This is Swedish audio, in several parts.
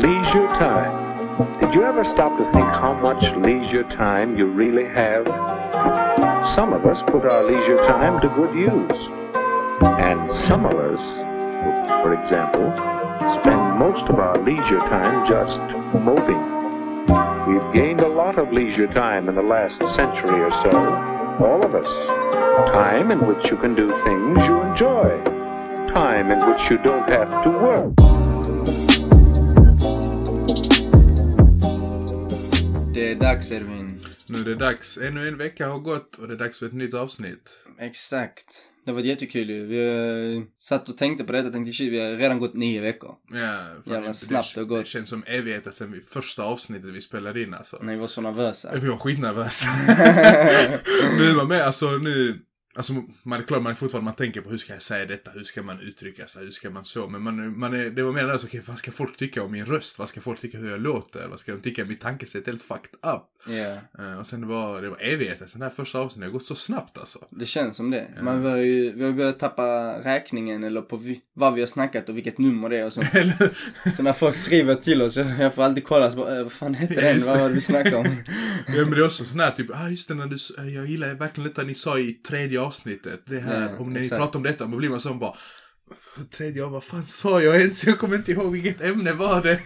Leisure time. Did you ever stop to think how much leisure time you really have? Some of us put our leisure time to good use. And some of us, for example, spend most of our leisure time just moping. We've gained a lot of leisure time in the last century or so. All of us. Time in which you can do things you enjoy. Time in which you don't have to work. Det är dags Edvin. Nu är det dags. Ännu en vecka har gått och det är dags för ett nytt avsnitt. Exakt. Det var jättekul ju. Vi uh, satt och tänkte på detta och tänkte shit, vi har redan gått nio veckor. Ja, Jävla snabbt det, och gott. Det känns som evigheter sedan vi första avsnittet vi spelade in alltså. När vi var så nervösa. Vi var skitnervösa. nu är man med, alltså nu. Alltså man är klar, man är fortfarande, man tänker på hur ska jag säga detta, hur ska man uttrycka sig, hur ska man så. Men man, man är, det var mer där så, okej, vad ska folk tycka om min röst? Vad ska folk tycka hur jag låter? Vad ska de tycka om mitt tankesätt? Helt fucked up. Ja. Eh, och sen det var, det var evigheter sen det här första avsnittet, det har gått så snabbt alltså. Det känns som det. Man börjar ju, vi har börjat tappa räkningen eller på vi, vad vi har snackat och vilket nummer det är och så. Eller Så när folk skriver till oss, jag, får alltid kolla så bara, äh, vad fan hette Ja, den? Vad var det vi snackade om? Ja men det är också sån här typ, ah just det när du, jag gillar verkligen detta ni sa i tredje avsnittet. Det här, Ja, om ni exakt. pratar om detta, då blir man sån bara Tredje, vad fan sa jag ens? Jag kommer inte ihåg vilket ämne var det.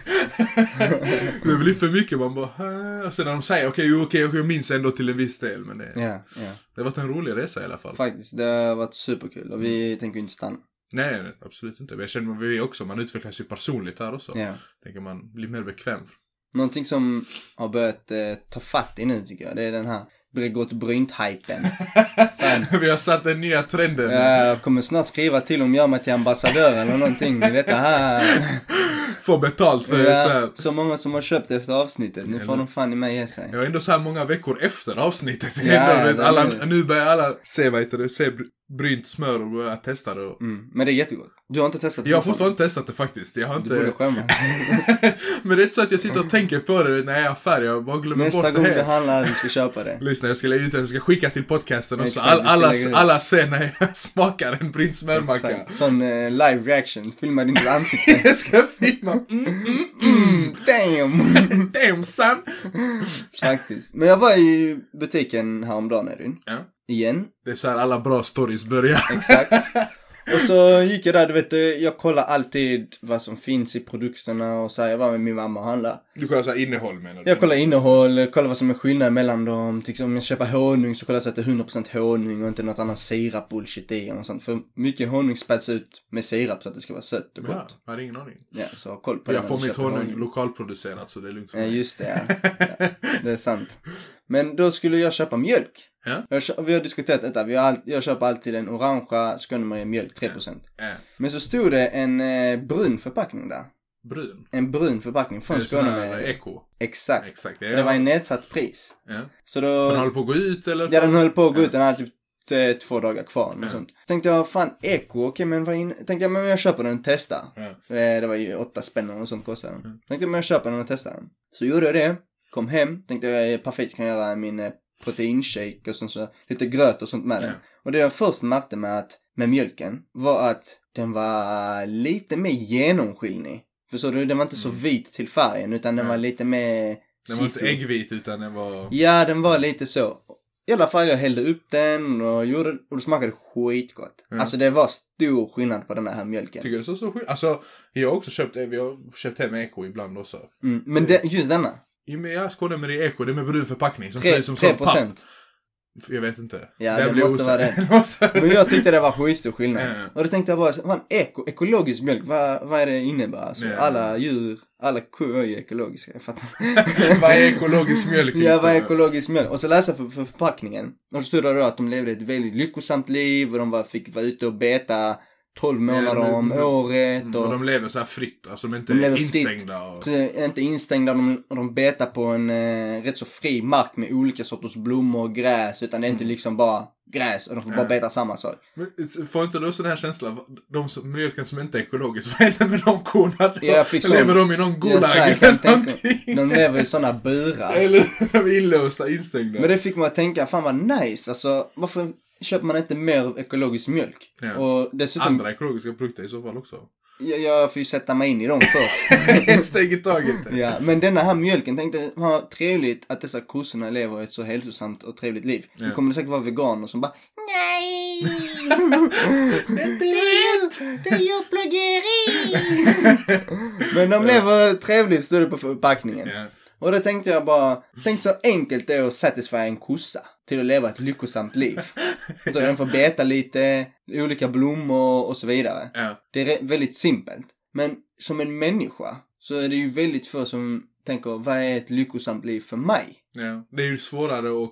det blir för mycket, man bara "Ah." Och sen när de säger okej, okay, okej, okay, jag minns ändå till en viss del. Men det, Ja, ja. det har varit en rolig resa i alla fall. Faktiskt, det har varit superkul och vi tänker ju inte stanna. Nej, nej, absolut inte. Men jag känner vi också, man utvecklas ju personligt här också. Ja. Tänker man blir mer bekväm. Någonting som har börjat eh, ta fatt i nu tycker jag, det är den här Bregott Brynt-hypen. vi har satt den nya trenden. Jag kommer snart skriva till om gör mig till ambassadör eller någonting i detta här. Få betalt för så här. Ja, så många som har köpt efter avsnittet, nu får de fan i mig ge sig. Jag var ändå så här många veckor efter avsnittet. Ja, vet, det är alla, det. nu börjar alla se, vad heter det, se brynt smör och börja testa det. Mm, men det är jättegott. Du har inte testat Jag har fortfarande? inte testat det faktiskt. Jag har Du borde inte... skämmas. Men det är inte så att jag sitter och tänker på det när jag är affär. Jag bara glömmer Nästa bort gång det du helt. handlar, du ska köpa det. Lyssna, jag ska lägga ut den, jag ska skicka till podcasten och så all, du alla, alla ser när jag smakar en brynt smörmacka. Sån eh, live reaction, filma ditt ansikte. Jag ska filma. Mm, mm, mm. Damn! Damn son! Faktiskt. Men jag var i butiken häromdagen Edvin. Ja. Igen. Det är så här alla bra stories börjar. Exakt. Och så gick jag där, du vet, jag kollar alltid vad som finns i produkterna och så här, jag var med min mamma och handlade. Du kollar så här innehåll menar du? Jag kollar innehåll, kollar vad som är skillnad mellan dem. Till exempel om jag köper honung så kollar jag så att det är 100% honung och inte något annat sirap bullshit i och sånt. För mycket honung späds ut med sirap så att det ska vara sött och Ja, gott. jag hade ingen aning. Ja, så ha koll på det Jag får mitt köper honung lokalproducerat så det är lugnt för Ja, mig. just det ja. ja. Det är sant. Men då skulle jag köpa mjölk. Ja. Jag vi har diskuterat detta. Vi har all, jag köper alltid en orangea Skånemejerier mjölk, 3%. Ja. Men så stod det en eh, brun förpackning där. Brun. En brun förpackning från Det Skånemejerier. eko. Exakt. Exakt. Det var en nedsatt pris. Ja. Så då... Den håller på att gå ut eller? Ja, den höll på att gå Ja. ut. Den hade typ eh, två dagar kvar. Ja. sånt. Tänkte jag, fan eko, okej men vad in... Tänkte jag, men jag köper den och testar. Ja. Eh, Det var ju åtta spänn och sånt kostade den. Tänkte jag, men jag köper den och testar den. Så gjorde jag det. Kom hem. Tänkte jag, perfekt, kan göra min eh, proteinshake och sånt så. Lite gröt och sånt med den. Ja. Och det jag först märkte med att, med mjölken, var att den var lite mer genomskinlig. Förstår du? Den var inte så vit till färgen utan den Mm. Ja. var lite mer Den var inte äggvit utan den var... Ja, den var lite så. I alla fall, jag hällde upp den och gjorde, och det smakade skitgott. Ja. Alltså det var stor skillnad på den här mjölken. Tycker du så så skit? Alltså, jag har också köpt, vi har köpt hem eko ibland också. Mm, men det, just denna. Jag skådar med det i eko, det är med brun förpackning som ser Tre, ut som tre sån papp. procent. Jag vet inte. Ja, Där det blir jag måste vara osäker. det. Det vara Men jag tyckte det var skitstor skillnad. Ja. Och då tänkte jag bara, fan eko, ekologisk mjölk, vad, vad är det innebär? Alltså, Ja. alla djur, alla kor är ju ekologiska, jag fattar. Vad är ekologisk mjölk? Ja, vad är liksom? ekologisk mjölk? Och så läsa för, för förpackningen. Och så stod det då att de levde ett väldigt lyckosamt liv och de var, fick vara ute och beta 12 månader men- om året. Mm, Och, Och de lever så här fritt, alltså de är inte De instängda. Och... Precis, inte instängda, de, de betar på en eh, rätt så fri mark med olika sorters blommor och gräs. Utan det är inte liksom bara gräs och de får bara Mm. Ja. beta samma sak. Men får inte du sån här känsla, de som, mjölken som inte är ekologisk, vad händer med de korna då? Jag fick Lever de i någon gulag eller någonting? de lever i sådana burar. Eller är de inlåsta, instängda? Men det fick mig att tänka, fan vad nice, alltså varför köper man inte mer ekologisk mjölk. Ja. Och dessutom, Andra ekologiska produkter i så fall också. jag, jag får ju sätta mig in i dem först. Ett steg i taget. ja, men denna här mjölken tänkte, vad trevligt att dessa kossorna lever ett så hälsosamt och trevligt liv. Nu Ja. kommer det säkert vara veganer som bara Nej! Det är inte rätt! Det är djurplågeri! men de lever trevligt, står det på förpackningen. Ja. Och då tänkte jag bara, tänk så enkelt det är att satisfy en kossa till att leva ett lyckosamt liv. Då den får beta lite, olika blommor och så vidare. Ja. Det är väldigt simpelt. Men som en människa så är det ju väldigt få som tänker, vad är ett lyckosamt liv för mig? Ja. Det är ju svårare att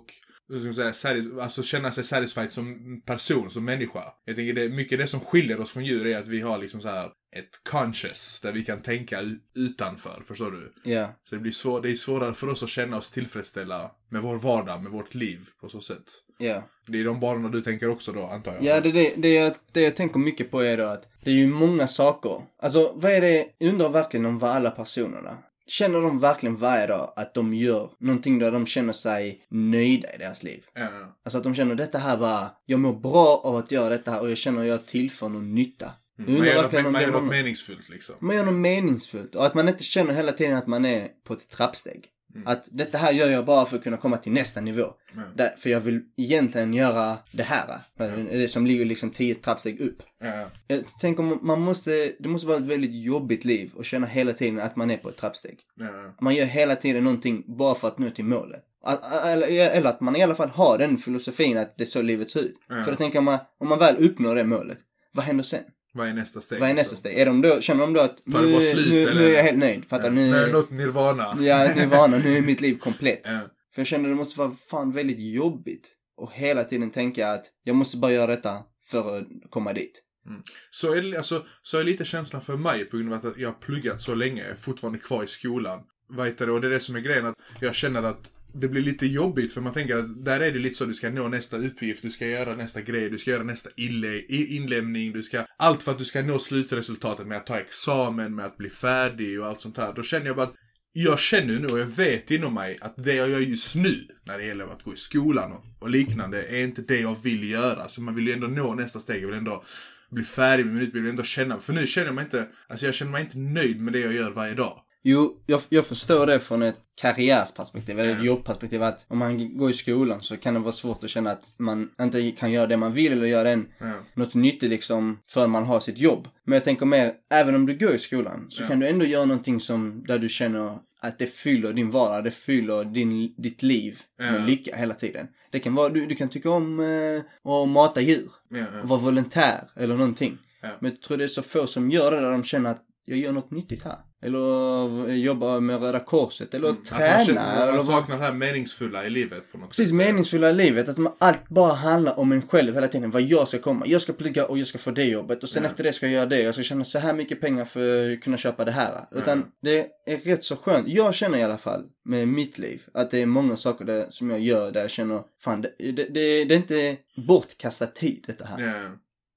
hur ska man säga, satis- alltså känna sig satisfied som person, som människa. Jag tänker det, mycket det som skiljer oss från djur är att vi har liksom så här ett conscious där vi kan tänka utanför, förstår du? Ja. Så det blir svår, det är svårare för oss att känna oss tillfredsställa med vår vardag, med vårt liv på så sätt. Ja. Det är de banorna du tänker också då, antar jag? Ja, det, det, det, jag, det jag tänker mycket på är då att det är ju många saker. Alltså, vad är det, jag undrar verkligen om vad alla personerna Känner de verkligen varje dag att de gör någonting där de känner sig nöjda i deras liv? Ja. Alltså att de känner detta här var, jag mår bra av att göra detta här och jag känner att jag tillför någon nytta. Jag Man gör, något, man gör något meningsfullt liksom. man gör något meningsfullt och att man inte känner hela tiden att man är på ett trappsteg. Mm. Att detta här gör jag bara för att kunna komma till nästa nivå. Ja. Där, för jag vill egentligen göra det här. Det som ligger liksom tio trappsteg upp. Ja. Jag tänker man måste, det måste vara ett väldigt jobbigt liv och känna hela tiden att man är på ett trappsteg. Man gör hela tiden någonting bara för att nå till målet. Att- Eller, eller att man i alla fall har den filosofin att det är så livet ser ut. För då tänker man, om man väl uppnår det målet, vad händer sen? Vad är nästa steg? Vad är nästa liksom? steg? Är de då, känner de då att nu, slut, nu, eller? nu är jag helt nöjd? Fattar Ja. nu? Nu är det något nirvana. Ja, nu är vana, nu är mitt liv komplett. Ja. För jag känner det måste vara fan väldigt jobbigt. Och hela tiden tänka att jag måste bara göra detta för att komma dit. Så är, det- alltså, så är lite känslan för mig på grund av att jag har pluggat så länge, jag är fortfarande kvar i skolan. Vad heter det? Och det är det som är grejen, att jag känner att det blir lite jobbigt för man tänker att där är det lite så du ska nå nästa uppgift, du ska göra nästa grej, du ska göra nästa inlä- inlämning, du ska... Allt för att du ska nå slutresultatet med att ta examen, med att bli färdig och allt sånt här. Då känner jag bara att jag känner nu och jag vet inom mig att det jag gör just nu när det gäller att gå i skolan och, och liknande är inte det jag vill göra. Så man vill ju ändå nå nästa steg, jag vill ändå bli färdig med min utbildning, ändå känna, för nu känner jag mig inte, alltså jag känner mig inte nöjd med det jag gör varje dag. Jo, jag, jag förstår det från ett karriärsperspektiv, eller ett jobbperspektiv att om man går i skolan så kan det vara svårt att känna att man inte kan göra det man vill eller göra en, Ja. något nyttigt liksom förrän man har sitt jobb. Men jag tänker mer, även om du går i skolan så Ja. kan du ändå göra någonting som, där du känner att det fyller din vardag, det fyller din, ditt liv med Ja. lycka hela tiden. Det kan vara, du, du kan tycka om eh, att mata djur, ja. vara volontär eller någonting. Men jag tror det är så få som gör det där de känner att jag gör något nyttigt här. Eller jobbar med Röda Korset, eller Mm, Att träna. man, känner, eller man saknar det här meningsfulla i livet på något Precis, sätt. meningsfulla livet. Att man, allt bara handlar om en själv hela tiden. Vad jag ska komma. Jag ska plugga och jag ska få det jobbet. Och sen Ja. efter det ska jag göra det. Jag ska tjäna så här mycket pengar för att kunna köpa det här. Utan det är rätt så skönt. Jag känner i alla fall med mitt liv att det är många saker där, som jag gör där jag känner, fan det, det, det, det är inte bortkastad tid detta här.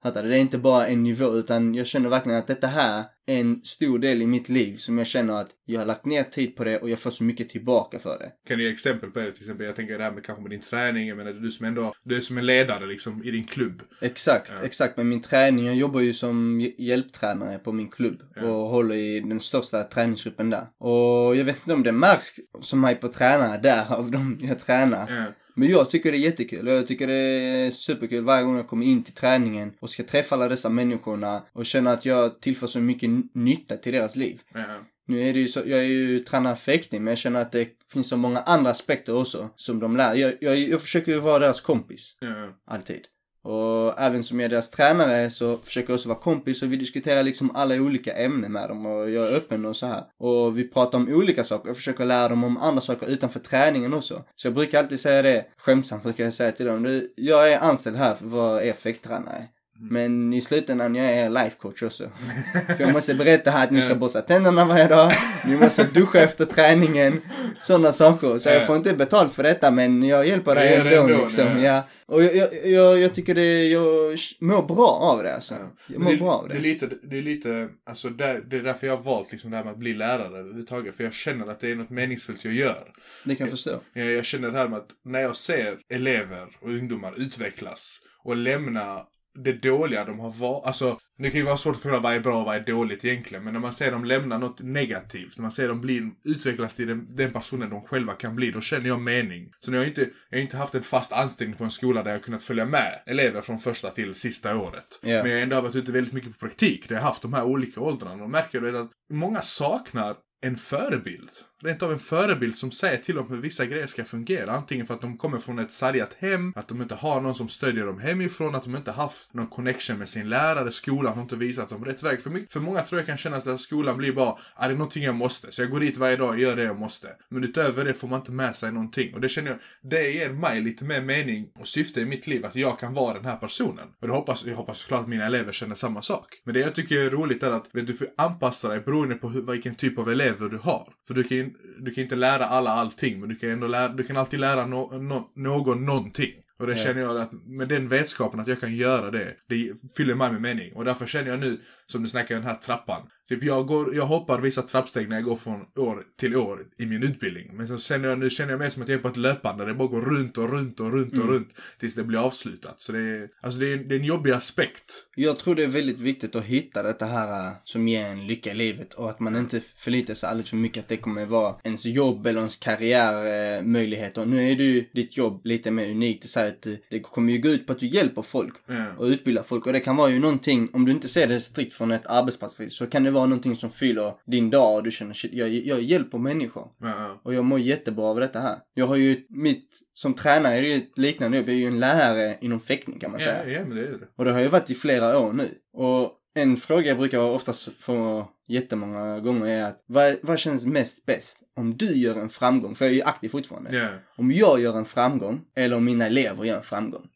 Fattar du? Det är inte bara en nivå utan jag känner verkligen att detta här är en stor del i mitt liv som jag känner att jag har lagt ner tid på det och jag får så mycket tillbaka för det. Kan du ge exempel på det? Till exempel, jag tänker det här med kanske med din träning. Jag menar, du som ändå, du är som en ledare liksom i din klubb. Exakt, Ja. exakt. Med min träning, jag jobbar ju som hj- hjälptränare på min klubb Ja. och håller i den största träningsgruppen där. Och jag vet inte om det märks som mig på tränare där av dem jag tränar. Ja, Men jag tycker det är jättekul och jag tycker det är superkul varje gång jag kommer in till träningen och ska träffa alla dessa människorna och känna att jag tillför så mycket nytta till deras liv. ja, Nu är det ju så, jag är ju tränare för fäktning men jag känner att det finns så många andra aspekter också som de lär. Jag, jag, jag försöker ju vara deras kompis. ja, Alltid. Och även som jag är deras tränare så försöker jag också vara kompis och vi diskuterar liksom alla olika ämnen med dem och jag är öppen och så här. Och vi pratar om olika saker och försöker lära dem om andra saker utanför träningen också. Så jag brukar alltid säga det, skämtsamt brukar jag säga till dem, "Du, jag är anställd här för att vara er fäkttränare. Men i slutändan jag är life coach också. För jag måste berätta här att ni ska borsta tänderna varje dag, ni måste duscha efter träningen, sådana saker. Så jag får inte betalt för detta men jag hjälper dig ändå, ändå, liksom. ja. Och jag, jag, jag, jag tycker det, jag mår bra av det alltså. Ja. Jag mår det, bra av det det. är lite, det är lite, alltså där, det är därför jag har valt liksom det här med att bli lärare överhuvudtaget. För jag känner att det är något meningsfullt jag gör. Det kan jag förstå. Jag, jag känner det här med att när jag ser elever och ungdomar utvecklas och lämna det dåliga de har varit. Alltså, det kan ju vara svårt att förklara vad är bra och vad är dåligt egentligen. Men när man ser dem lämna något negativt, när man ser dem bli, utvecklas till den, den personen de själva kan bli, då känner jag mening. Så när jag inte, jag har inte haft en fast anställning på en skola där jag kunnat följa med elever från första till sista året. Ja. Men jag har ändå varit ute väldigt mycket på praktik, där jag har haft de här olika åldrarna. Och märker du att många saknar en förebild. Rent av en förebild som säger till dem hur vissa grejer ska fungera. Antingen för att de kommer från ett sargat hem, att de inte har någon som stödjer dem hemifrån, att de inte haft någon connection med sin lärare, skolan har inte visat dem rätt väg. För, mycket, för många tror jag kan känna att skolan blir bara, är det är någonting jag måste, så jag går dit varje dag och gör det jag måste. Men utöver det får man inte med sig någonting. Och det känner jag, det ger mig lite mer mening och syfte i mitt liv, att jag kan vara den här personen. Och det hoppas, jag hoppas såklart att mina elever känner samma sak. Men det jag tycker är roligt är att vet, du får anpassa dig beroende på hur, vilken typ av elever du har. För du kan, ju- du kan inte lära alla allting, men du kan ändå lära, du kan alltid lära no, no, någon någonting. Och det Ja. känner jag att med den vetskapen att jag kan göra det, det fyller mig med mening. Och därför känner jag nu, som du snackar den här trappan. Typ jag, går, jag hoppar vissa trappsteg när jag går från år till år i min utbildning. Men känner jag, nu känner jag mer som att jag är på ett löpande. Det bara går runt och runt och runt och Mm. runt tills det blir avslutat. Så det är, alltså det är, det är en jobbig aspekt. Jag tror det är väldigt viktigt att hitta detta här äh, som ger en lycka i livet och att man inte förlitar sig alldeles för mycket att det kommer vara ens jobb eller ens karriärmöjligheter. Och nu är du ditt jobb lite mer unikt. Så att eh, det kommer ju gå ut på att du hjälper folk Ja. och utbildar folk. Och det kan vara ju någonting, om du inte ser det strikt från ett arbetsperspektiv, så kan det vara någonting som fyller din dag och du känner shit, jag, jag hjälper människor. Ja, ja. Och jag mår jättebra av detta här. Jag har ju mitt, som tränare är det ju ett liknande jobb. Jag är ju en lärare inom fäktning kan man säga. Ja, ja, men det är det. Och det har ju varit i flera år nu. Och en fråga jag brukar oftast få jättemånga gånger är att vad, vad känns mest bäst? Om du gör en framgång, för jag är ju aktiv fortfarande. Ja, Om jag gör en framgång eller om mina elever gör en framgång.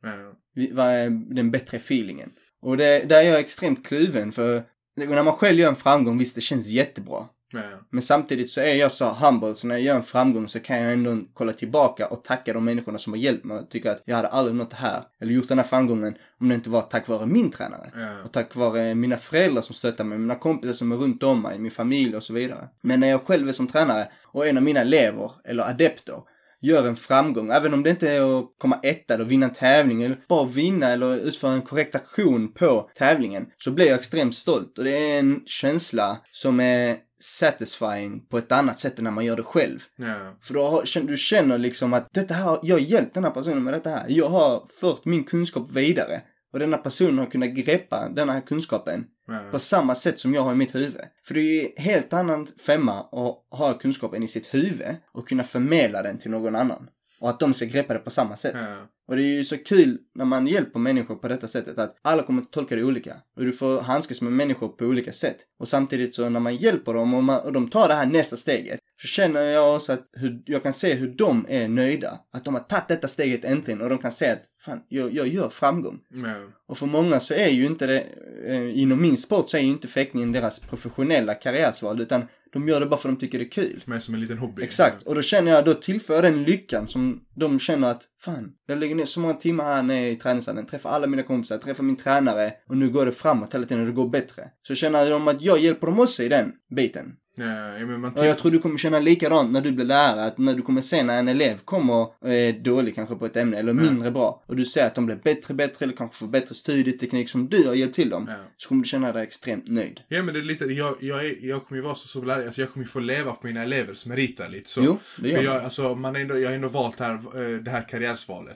Vi- Vad är den bättre feelingen? Och det, där är jag extremt kluven för när man själv gör en framgång, visst det känns jättebra. ja, ja. Men samtidigt så är jag så humble så när jag gör en framgång så kan jag ändå kolla tillbaka och tacka de människorna som har hjälpt mig och tycka att jag hade aldrig nått det här eller gjort den här framgången om det inte var tack vare min tränare. Ja. Och tack vare mina föräldrar som stöttar mig, mina kompisar som är runt om mig, min familj och så vidare. Men när jag själv är som tränare och en av mina elever eller adepter gör en framgång, även om det inte är att komma etta eller vinna en tävling eller bara vinna eller utföra en korrekt aktion på tävlingen, så blir jag extremt stolt och det är en känsla som är satisfying på ett annat sätt än när man gör det själv. ja. För då har, känner- du känner liksom att detta här, jag har hjälpt den här personen med detta här. Jag har fört min kunskap vidare. Och denna person har kunnat greppa den här kunskapen Mm. på samma sätt som jag har i mitt huvud. För det är ju helt annan femma att ha kunskapen i sitt huvud och kunna förmedla den till någon annan. Och att de ska greppa det på samma sätt. Ja. Och det är ju så kul när man hjälper människor på detta sättet att alla kommer att tolka det olika. Och du får handskas med människor på olika sätt. Och samtidigt så när man hjälper dem och, man, och de tar det här nästa steget så känner jag också att hur, jag kan se hur de är nöjda. Att de har tagit detta steget äntligen och de kan se att fan, jag, jag gör framgång. Ja. Och för många så är ju inte det, eh, inom min sport så är ju inte fäktningen deras professionella karriärsval utan de gör det bara för att de tycker det är kul. Mer som en liten hobby. Exakt, och då känner jag, då tillför jag den lyckan som de känner att fan, jag lägger ner så många timmar här nere i träningshallen, träffar alla mina kompisar, träffar min tränare och nu går det framåt hela tiden och det går bättre. Så känner de att jag hjälper dem också i den biten. Ja, ja, men man Och jag tror du kommer känna likadant när du blir lärare, att när du kommer se när en elev kommer och är dålig kanske på ett ämne eller mindre bra och du ser att de blir bättre, bättre eller kanske får bättre studieteknik som du har hjälpt till dem. Ja. Så kommer du känna dig extremt nöjd. Ja men det är lite, jag, jag, är, jag kommer ju vara så, så lärare, alltså jag kommer ju få leva på mina elevers meriter lite. Så, Jo, det gör för jag, alltså, man är ändå, jag har ändå valt här, eh, det här karriärsvalet.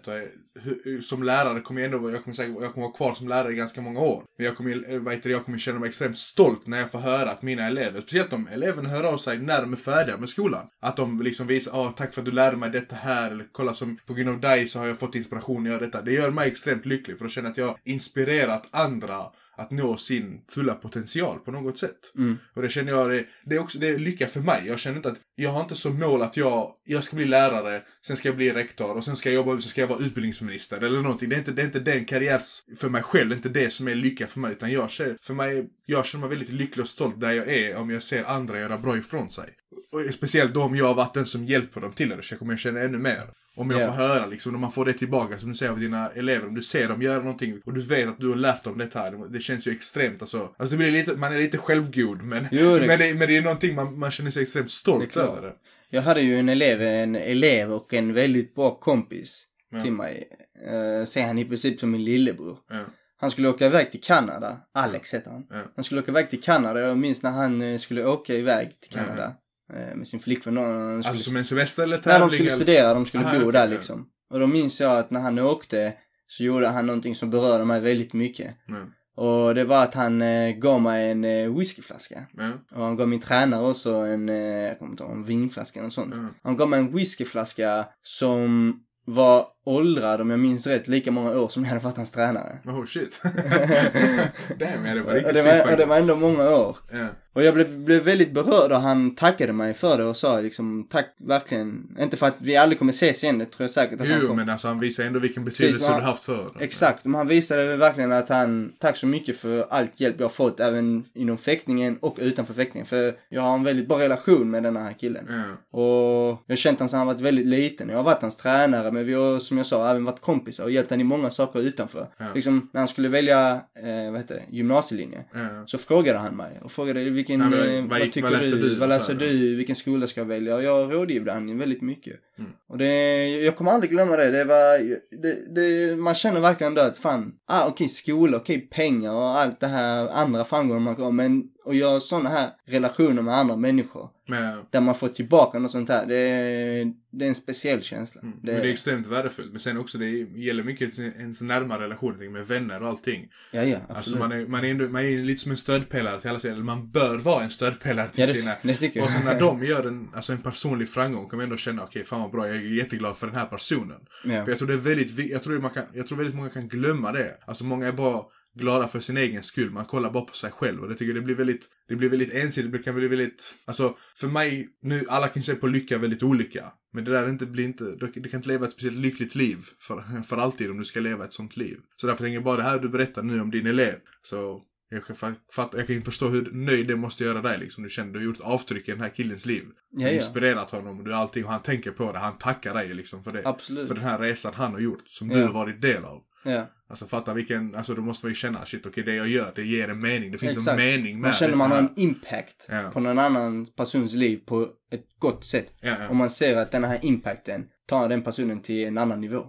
Och, eh, eh, som lärare kommer jag ändå, vara- jag kommer, säkert, jag kommer vara kvar som lärare i ganska många år. Men jag kommer, eh, vad heter det, jag kommer känna mig extremt stolt när jag får höra att mina elever, speciellt om eleverna hör av sig när de är färdiga med skolan. Att de liksom visar, ah, tack för att du lärde mig detta här, eller kolla som, på grund av dig så har jag fått inspiration att göra detta. Det gör mig extremt lycklig för att känna att jag har inspirerat andra att nå sin fulla potential på något sätt. Mm. Och det känner jag, det, det är också det är lycka för mig. Jag känner inte att, jag har inte som mål att jag, jag ska bli lärare, sen ska jag bli rektor och sen ska jag jobba, sen ska jag vara utbildningsminister eller någonting. Det är inte, det är inte den karriärs, för mig själv, det är inte det som är lycka för mig. Utan jag känner, för mig, jag känner mig väldigt lycklig och stolt där jag är om jag ser andra göra bra ifrån sig. Och speciellt då om jag har varit den som hjälper dem till det, så jag kommer känna ännu mer. Om jag Ja. får höra liksom, när man får det tillbaka som du säger av dina elever, om du ser dem göra någonting och du vet att du har lärt dem detta här, det- känns ju extremt alltså. Alltså det blir lite, man är lite självgod men, Jo, det- men, det, men det är någonting man, man känner sig extremt stolt över det. Jag hade ju en elev, en elev och en väldigt bra kompis Ja. till mig. Uh, ser han i princip som min lillebror. Ja. Han skulle åka iväg till Kanada. Alex heter han. Ja. Han skulle åka iväg till Kanada. Jag minns när han eh, skulle åka iväg till Kanada. eh, Med sin flickvän. Skulle, Alltså som en semester eller tävling? de skulle eller? studera, de skulle Aha, bo okej, där liksom. Och då minns jag att när han åkte så gjorde han någonting som berörde mig väldigt mycket. Ja. Och det var att han eh, gav mig en eh, whiskyflaska. Ja. Och han gav min tränare också en, eh, jag kommer inte ihåg, en vinflaska eller sånt. Ja. Han gav mig en whiskyflaska som var åldrad, om jag minns rätt, lika många år som jag hade varit hans tränare. Oh shit. Damn, ja, det var riktigt det, var, och det var ändå många år. Ja. Och jag blev, blev väldigt berörd och han tackade mig för det och sa liksom tack verkligen. Inte för att vi aldrig kommer ses igen, det tror jag säkert att han Jo, kommer. men alltså han visar ändå vilken betydelse Precis, du man- har haft för honom. Exakt, men han visade verkligen att han, tack så mycket för allt hjälp jag har fått även inom fäktningen och utanför fäktningen. För jag har en väldigt bra relation med den här killen. Ja. Och jag har känt honom sedan han varit väldigt liten. Jag har varit hans tränare men vi har som jag sa även varit kompisar och hjälpt honom i många saker utanför. Ja. Liksom när han skulle välja, eh, vad heter det, gymnasielinje. Ja. Så frågade han mig och frågade vilken, Ja, men eh, vad vad, tycker vad läser du, du? vad läser du, vilken skola ska jag välja? Och jag rådgivde han väldigt mycket. Mm. Och det, jag kommer aldrig glömma det. Det var, det, det, man känner verkligen då att fan, ah okej skola, okej pengar och allt det här andra framgångar man har. Men att göra sådana här relationer med andra människor. Men, Där man får tillbaka något sånt här. Det, är- det är en speciell känsla. mm. Det, men det är extremt värdefullt. Men sen också, det gäller mycket ens närmare relationer med vänner och allting. ja, ja, Alltså man är, man är, ändå, man är lite som en stödpelare till alla sina, eller man bör vara en stödpelare till ja, det, sina det. Och så när de gör en, alltså en personlig framgång kan man ändå känna, okej fan vad bra, jag är jätteglad för den här personen. ja. För jag tror det är väldigt, jag tror, man kan, jag tror väldigt många kan glömma det. Alltså många är bara glada för sin egen skull, man kollar bara på sig själv och det tycker jag det blir väldigt, det blir väldigt ensidigt, det kan bli väldigt, alltså för mig, nu alla kan se på lycka väldigt olika. Men det där inte, blir inte, du kan inte leva ett speciellt lyckligt liv för, för alltid om du ska leva ett sånt liv. Så därför tänker jag bara det här du berättar nu om din elev, så jag kan, fa- fatta, jag kan förstå hur nöjd det måste göra dig liksom. Du känner du har gjort avtryck i den här killens liv. Du har inspirerat honom och du allting och han tänker på det. Han tackar dig liksom för det. Absolut. För den här resan han har gjort. Som Ja. du har varit del av. Ja. Alltså fatta vilken, alltså då måste man ju känna shit okej det jag gör det ger en mening. Det finns Exakt. en mening med Man känner det man har en impact Ja. på någon annan persons liv på ett gott sätt. Ja, ja, Och man ser att den här impacten tar den personen till en annan nivå.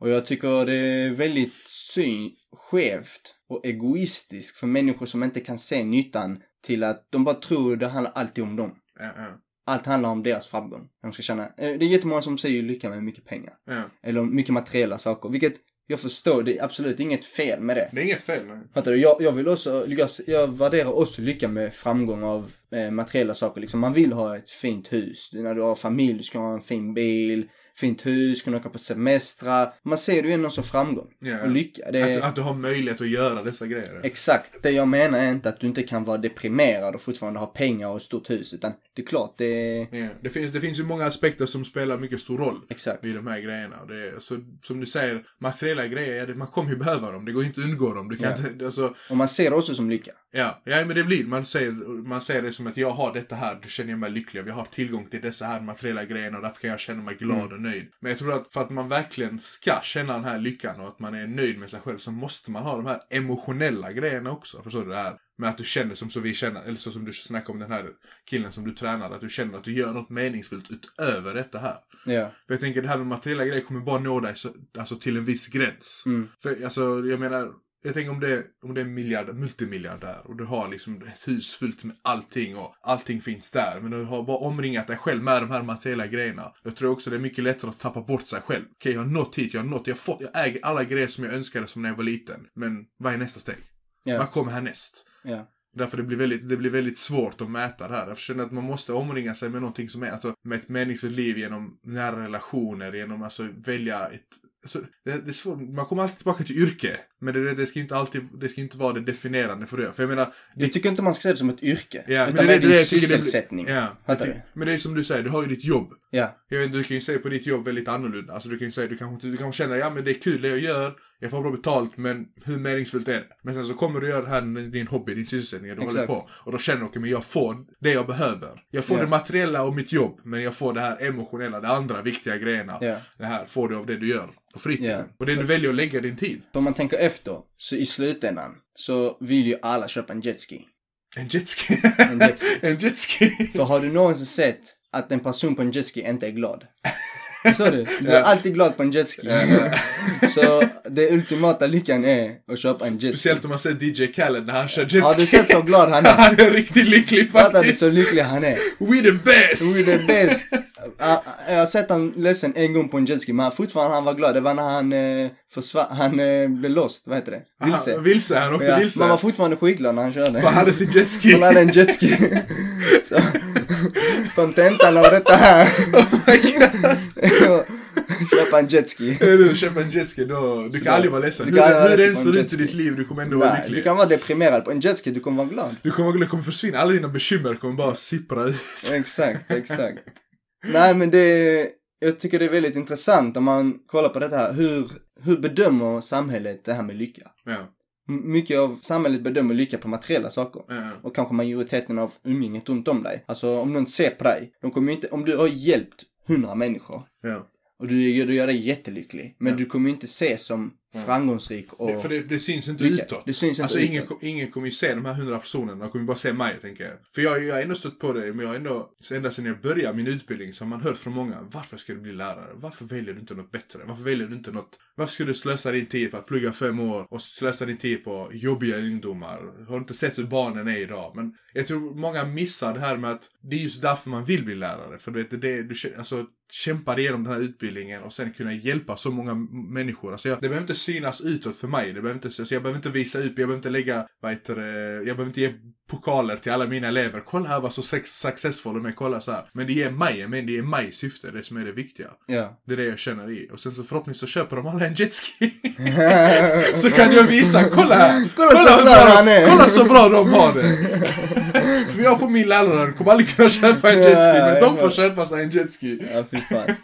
Och jag tycker det är väldigt syn, skevt och egoistiskt för människor som inte kan se nyttan till att de bara tror det handlar alltid om dem. Allt handlar om deras framgång. De ska känna, eh, det är jättemånga som säger lycka med mycket pengar. Eller mycket materiella saker. Vilket jag förstår, det är absolut inget fel med det. Det är inget fel. nej. Fattar du? Jag, jag vill också, jag, jag värderar också lycka med framgång av eh, materiella saker. Liksom man vill ha ett fint hus. När du har familj, du ska ha en fin bil, fint hus, kunna åka på semestrar. Man ser det ju ändå som framgång. Ja. Och lycka. Det Att, att du har möjlighet att göra dessa grejer. Exakt. Det jag menar är inte att du inte kan vara deprimerad och fortfarande ha pengar och ett stort hus. Utan det är klart, det. Ja. Det, finns, det finns ju många aspekter som spelar mycket stor roll. Exakt. vid de här grejerna. Det så, som du säger, materiella grejer, ja, man kommer ju behöva dem. Det går inte att undgå dem. Du kan Ja. inte, alltså, Och man ser det också som lycka. ja, ja, men det blir, man säger, man säger det som att jag har detta här, då känner jag mig lycklig. Jag har tillgång till dessa här materiella grejerna och därför kan jag känna mig glad Mm. och nöjd. Men jag tror att för att man verkligen ska känna den här lyckan och att man är nöjd med sig själv så måste man ha de här emotionella grejerna också. Förstår du det här? Med att du känner som så vi känner, eller så som du snackade om den här killen som du tränar, att du känner att du gör något meningsfullt utöver detta här. Ja. För jag tänker det här med materiella grejer kommer bara nå dig så, alltså till en viss gräns. Mm. För alltså, jag menar, jag tänker om det, om det är en miljard, multimiljardär och du har liksom ett hus fullt med allting och allting finns där. Men du har bara omringat dig själv med de här materiella grejerna. Jag tror också det är mycket lättare att tappa bort sig själv. Okej, jag har nått hit, jag har nått, jag fått, jag äger alla grejer som jag önskade som när jag var liten. Men vad är nästa steg? Ja. Vad kommer härnäst? Ja. Därför det blir, väldigt, det blir väldigt svårt att mäta det här. Jag känner att man måste omringa sig med någonting som är, alltså med ett meningsfullt liv genom nära relationer, genom alltså välja ett Alltså, det, det är svårt. Man kommer alltid tillbaka till yrke. Men det, det ska inte alltid, det ska inte vara det definierande för det. För jag menar, Jag tycker inte man ska se det som ett yrke. Ja, utan men det det- är din det tycker det sysselsättning. ja. Jag Men det är som du säger, du har ju ditt jobb. Ja. Jag vet inte, du kan ju se på ditt jobb väldigt annorlunda. Alltså du kan ju säga, du kanske du kanske känner, ja men det är kul det jag gör. Jag får bra betalt, men hur meningsfullt är det? Men sen så kommer du göra det här din hobby, din sysselsättning, du håller Exakt. på. Och då känner du, okej men jag får det jag behöver. Jag får Ja. det materiella och mitt jobb, men jag får det här emotionella, det andra viktiga grejerna. Ja. Det här får du av det du gör på fritiden. Ja. Och det du väljer att lägga din tid. Om man tänker efter, så i slutändan, så vill ju alla köpa en jetski. En jetski. En jetski. en jetski. För har du någonsin sett att en person på en jetski inte är glad? Sa du? Du är alltid glad på en jetski. så det ultimata lyckan är att köpa en jetski. Speciellt om man ser DJ Khaled när han kör jetski. Har du sett så glad han är? Han är riktigt lycklig Fattar du faktiskt. så lycklig han är? We the best! We the best. Ja, Jag har sett han ledsen en gång på en jetski men han- fortfarande han var glad. Det var när han eh, försvann, han eh, blev lost, vad heter det? Vilse. Han, vilse, han åkte Ja, vilse. man var fortfarande skitglad när han körde. Han hade sin jetski. Han hade en jetski. så kontentan av detta här. Köpa en jetski. Du köper en jetski då, du kan Ja. aldrig vara ledsen. Du Hur, kan vara hur det än ser en ut i ditt liv, du kommer ändå vara Nej, lycklig. du kan vara deprimerad på en jetski, du kommer vara glad. Du kommer, det kommer försvinna, alla dina bekymmer kommer bara sippra ut. Exakt, exakt. Nej men det, jag tycker det är väldigt intressant om man kollar på detta här. Hur, hur bedömer samhället det här med lycka? Ja, Mycket av samhället bedömer lycka på materiella saker. ja, Och kanske majoriteten av umgänget runt om dig. Alltså om någon ser på dig. De kommer inte, om du har hjälpt hundra människor. ja. Och du, gör- du gör dig jättelycklig. Men du kommer inte se som framgångsrik och... Det, för det, det syns inte lyckad. utåt. Det syns inte alltså ingen, utåt. ingen kommer ju se de här hundra personerna, de kommer bara se mig tänker jag. För jag, jag har ändå stött på det, men jag har ändå, ända sedan jag började min utbildning så har man hört från många, varför ska du bli lärare? Varför väljer du inte något bättre? Varför väljer du inte något, varför ska du slösa din tid på att plugga fem år och slösa din tid på jobbiga ungdomar? Har du inte sett hur barnen är idag? Men jag tror många missar det här med att det är just därför man vill bli lärare. För du vet, det, är det du alltså, kämpar igenom den här utbildningen och sen kunna hjälpa så många människor. Alltså jag, det behöver inte synas utåt för mig. Det behöver inte, alltså jag behöver inte visa upp, jag behöver inte lägga, vad heter det, jag behöver inte ge pokaler till alla mina elever. Kolla här vad så successful de är, kolla så här. Men det ger mig, men det är mig syfte, det som är det viktiga. Ja. Det är det jag känner i. Och sen så förhoppningsvis så köper de alla en jetski. så kan jag visa, kolla här! Kolla så hur bra är. Kolla så bra de har det! För jag på min lärare kommer aldrig kunna köpa en jetski, men de får köpa sig en jetski. Ja, fy fan.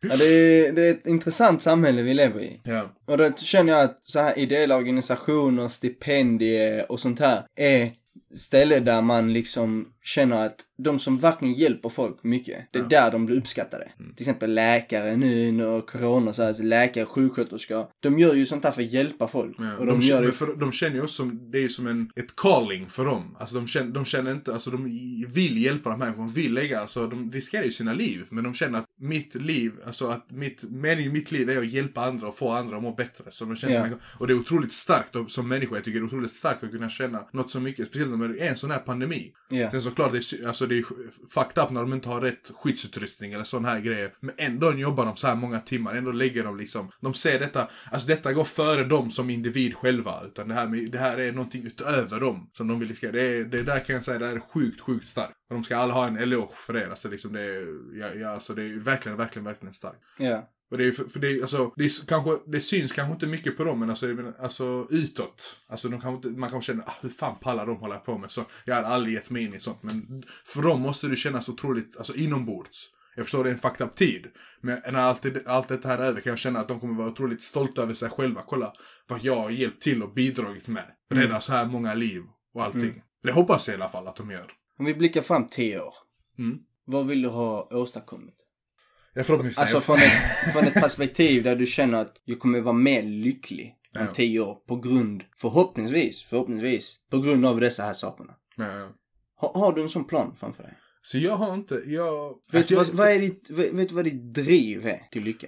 Ja, det, är, det är ett intressant samhälle vi lever i. Ja. Och då känner jag att så här ideella organisationer, stipendier och sånt här är ställe där man liksom känner att de som verkligen hjälper folk mycket, det är där de blir uppskattade. Till exempel läkare nu under corona, så här, så läkare, sjuksköterskor. De gör ju sånt här för att hjälpa folk. Ja, och de, de, gör känner, det för, de känner ju också som, det är ju som en, ett calling för dem. Alltså de känner, de känner inte, alltså de vill hjälpa de här människorna, vill lägga, alltså de riskerar ju sina liv. Men de känner att mitt liv, alltså att mitt, meningen i mitt liv är att hjälpa andra och få andra att må bättre. Så de känner Ja. som, och det är otroligt starkt och, som människa, jag tycker det är otroligt starkt att kunna känna något så mycket, speciellt när det är en sån här pandemi. Ja. Sen självklart det är, alltså det är fucked up när de inte har rätt skyddsutrustning eller sån här grejer. Men ändå jobbar de så här många timmar, ändå lägger de liksom, de ser detta, alltså detta går före dem som individ själva. Utan det här, med, det här är någonting utöver dem som de vill skriva. Det, är, det där kan jag säga, det är sjukt, sjukt starkt. Och de ska alla ha en eloge för det. Alltså liksom det är, ja, ja, alltså det är verkligen, verkligen, verkligen starkt. Ja. Och det är, för, för det är, alltså, det, är, kanske, det syns kanske inte mycket på dem, men alltså, alltså utåt. Alltså de kanske inte, man kanske känner, ah, hur fan pallar de hålla på med så? Jag hade aldrig gett mig in i sånt. Men för dem måste det kännas otroligt, alltså inombords. Jag förstår det är en fucked up tid. Men när allt, allt detta här är över kan jag känna att de kommer vara otroligt stolta över sig själva. Kolla vad jag har hjälpt till och bidragit med. Rädda så här många liv och allting. Mm. Det hoppas jag i alla fall att de gör. Om vi blickar fram tio år. Mm. Vad vill du ha åstadkommit? Jag förhoppningsvis Alltså från ett, från ett perspektiv där du känner att jag kommer vara mer lycklig om Ja. tio år på grund, förhoppningsvis, förhoppningsvis, på grund av dessa här sakerna. Ja, ja. Har, har du en sån plan framför dig? Så jag har inte, jag... Vet, alltså, jag- vad, vad är ditt, vet, vet du vad ditt driv är till lycka?